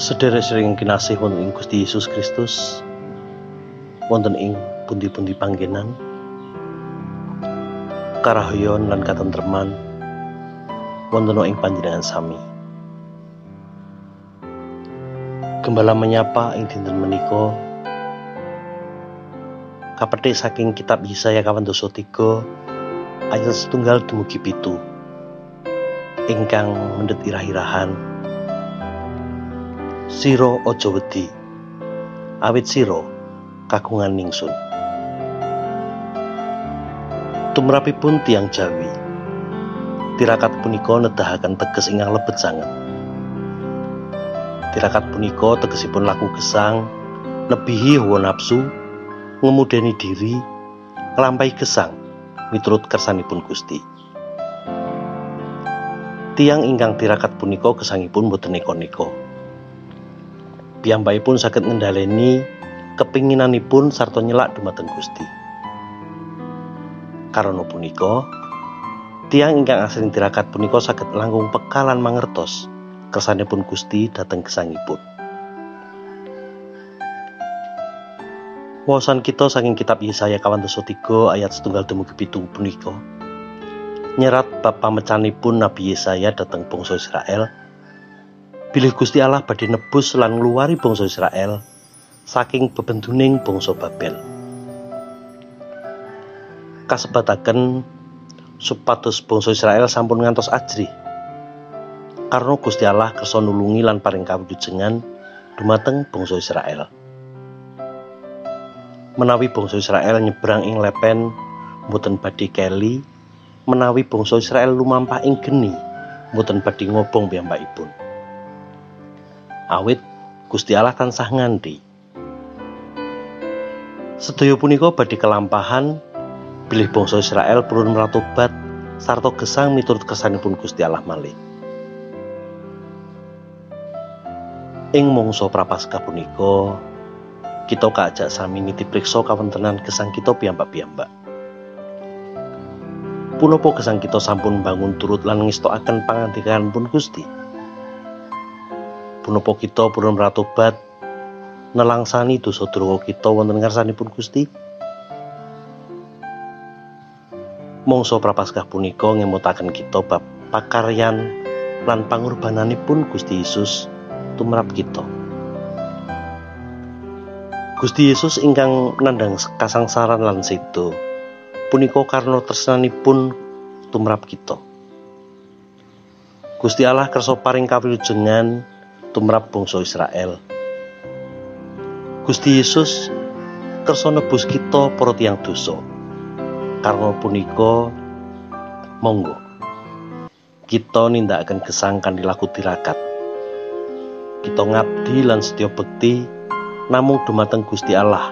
Sedherek sering kinasih wonten ing Gusti Yesus Kristus. Wonten ing pundi-pundi panggenan. Karahayon lan katentreman. Wonten ing panjenengan sami. Gembala menyapa ing dinten menika. Kapetik saking kitab Yesaya kawan dosa tiga ayat setunggal dumugi pitu. Ingkang mendet irah-irahan Siro ojo wedi. Awit siro kagungan ningsun. Tumrapipun tiang Jawi. Tirakat punika nedahaken teges ingkang lebet sanget. Tirakat punika tegesipun laku gesang lebihi hawa nafsu ngemudeni diri nglampahi gesang miturut kersanipun Gusti. Tiang ingkang tirakat punika gesangipun boten neko-neko pun sakit ngendaleni kepinginanipun sarta nyelak dumateng Gusti. Karena punika, tiang ingkang asring tirakat punika sakit langkung pekalan mangertos kesanipun Gusti dateng gesangipun. Wawasan kita saking kitab Yesaya kawan tiga ayat setunggal dumugi pitu punika nyerat bab pamecanipun Nabi Yesaya dateng bangsa Israel Bilih Gusti Allah badhe nebus lan ngluwari bangsa Israel saking bebentuning bangsa Babel. Kasebataken supados bangsa Israel sampun ngantos ajri. Karena Gusti Allah kersa nulungi lan paring kawujudengan dumateng bangsa Israel. Menawi bangsa Israel nyebrang ing lepen mboten badhe keli, menawi bangsa Israel lumampah ing geni mboten badhe ngobong piyambakipun awit Gusti Allah tansah nganti. Sedaya punika badhe kelampahan bilih bangsa Israel purun meratobat sarta gesang miturut kesanipun Gusti Allah malih. Ing mangsa prapaskah punika kita kaajak sami nitipriksa kawontenan gesang kita piyambak-piyambak. Punapa gesang kita sampun bangun turut lan ngestokaken pangandikan pun Gusti? Punapa kita purun meratobat nelangsani dosa droga kita. Wonten ngarsanipun Gusti. Mongso prapaskah punika ngemutaken kita bab pakaryan lan pangorbananipun Gusti Yesus tumrap kita. Gusti Yesus ingkang nandang kasangsaran lan sedo punika karena tresnanipun tumrap kita. Gusti Allah kersa paring kawilujengan tumrap bangsa Israel. Gusti Yesus kersa nebus kita para tiyang dosa. Karena punika monggo kita nindakaken gesangkan dilaku tirakat. Kita ngabdi lan setya bekti namung dumateng Gusti Allah.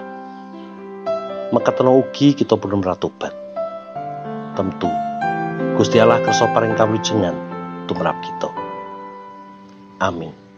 Mekatono ugi kita perlu meratobat. Tentu Gusti Allah kersa paring kawijengan tumrap kita. Amin.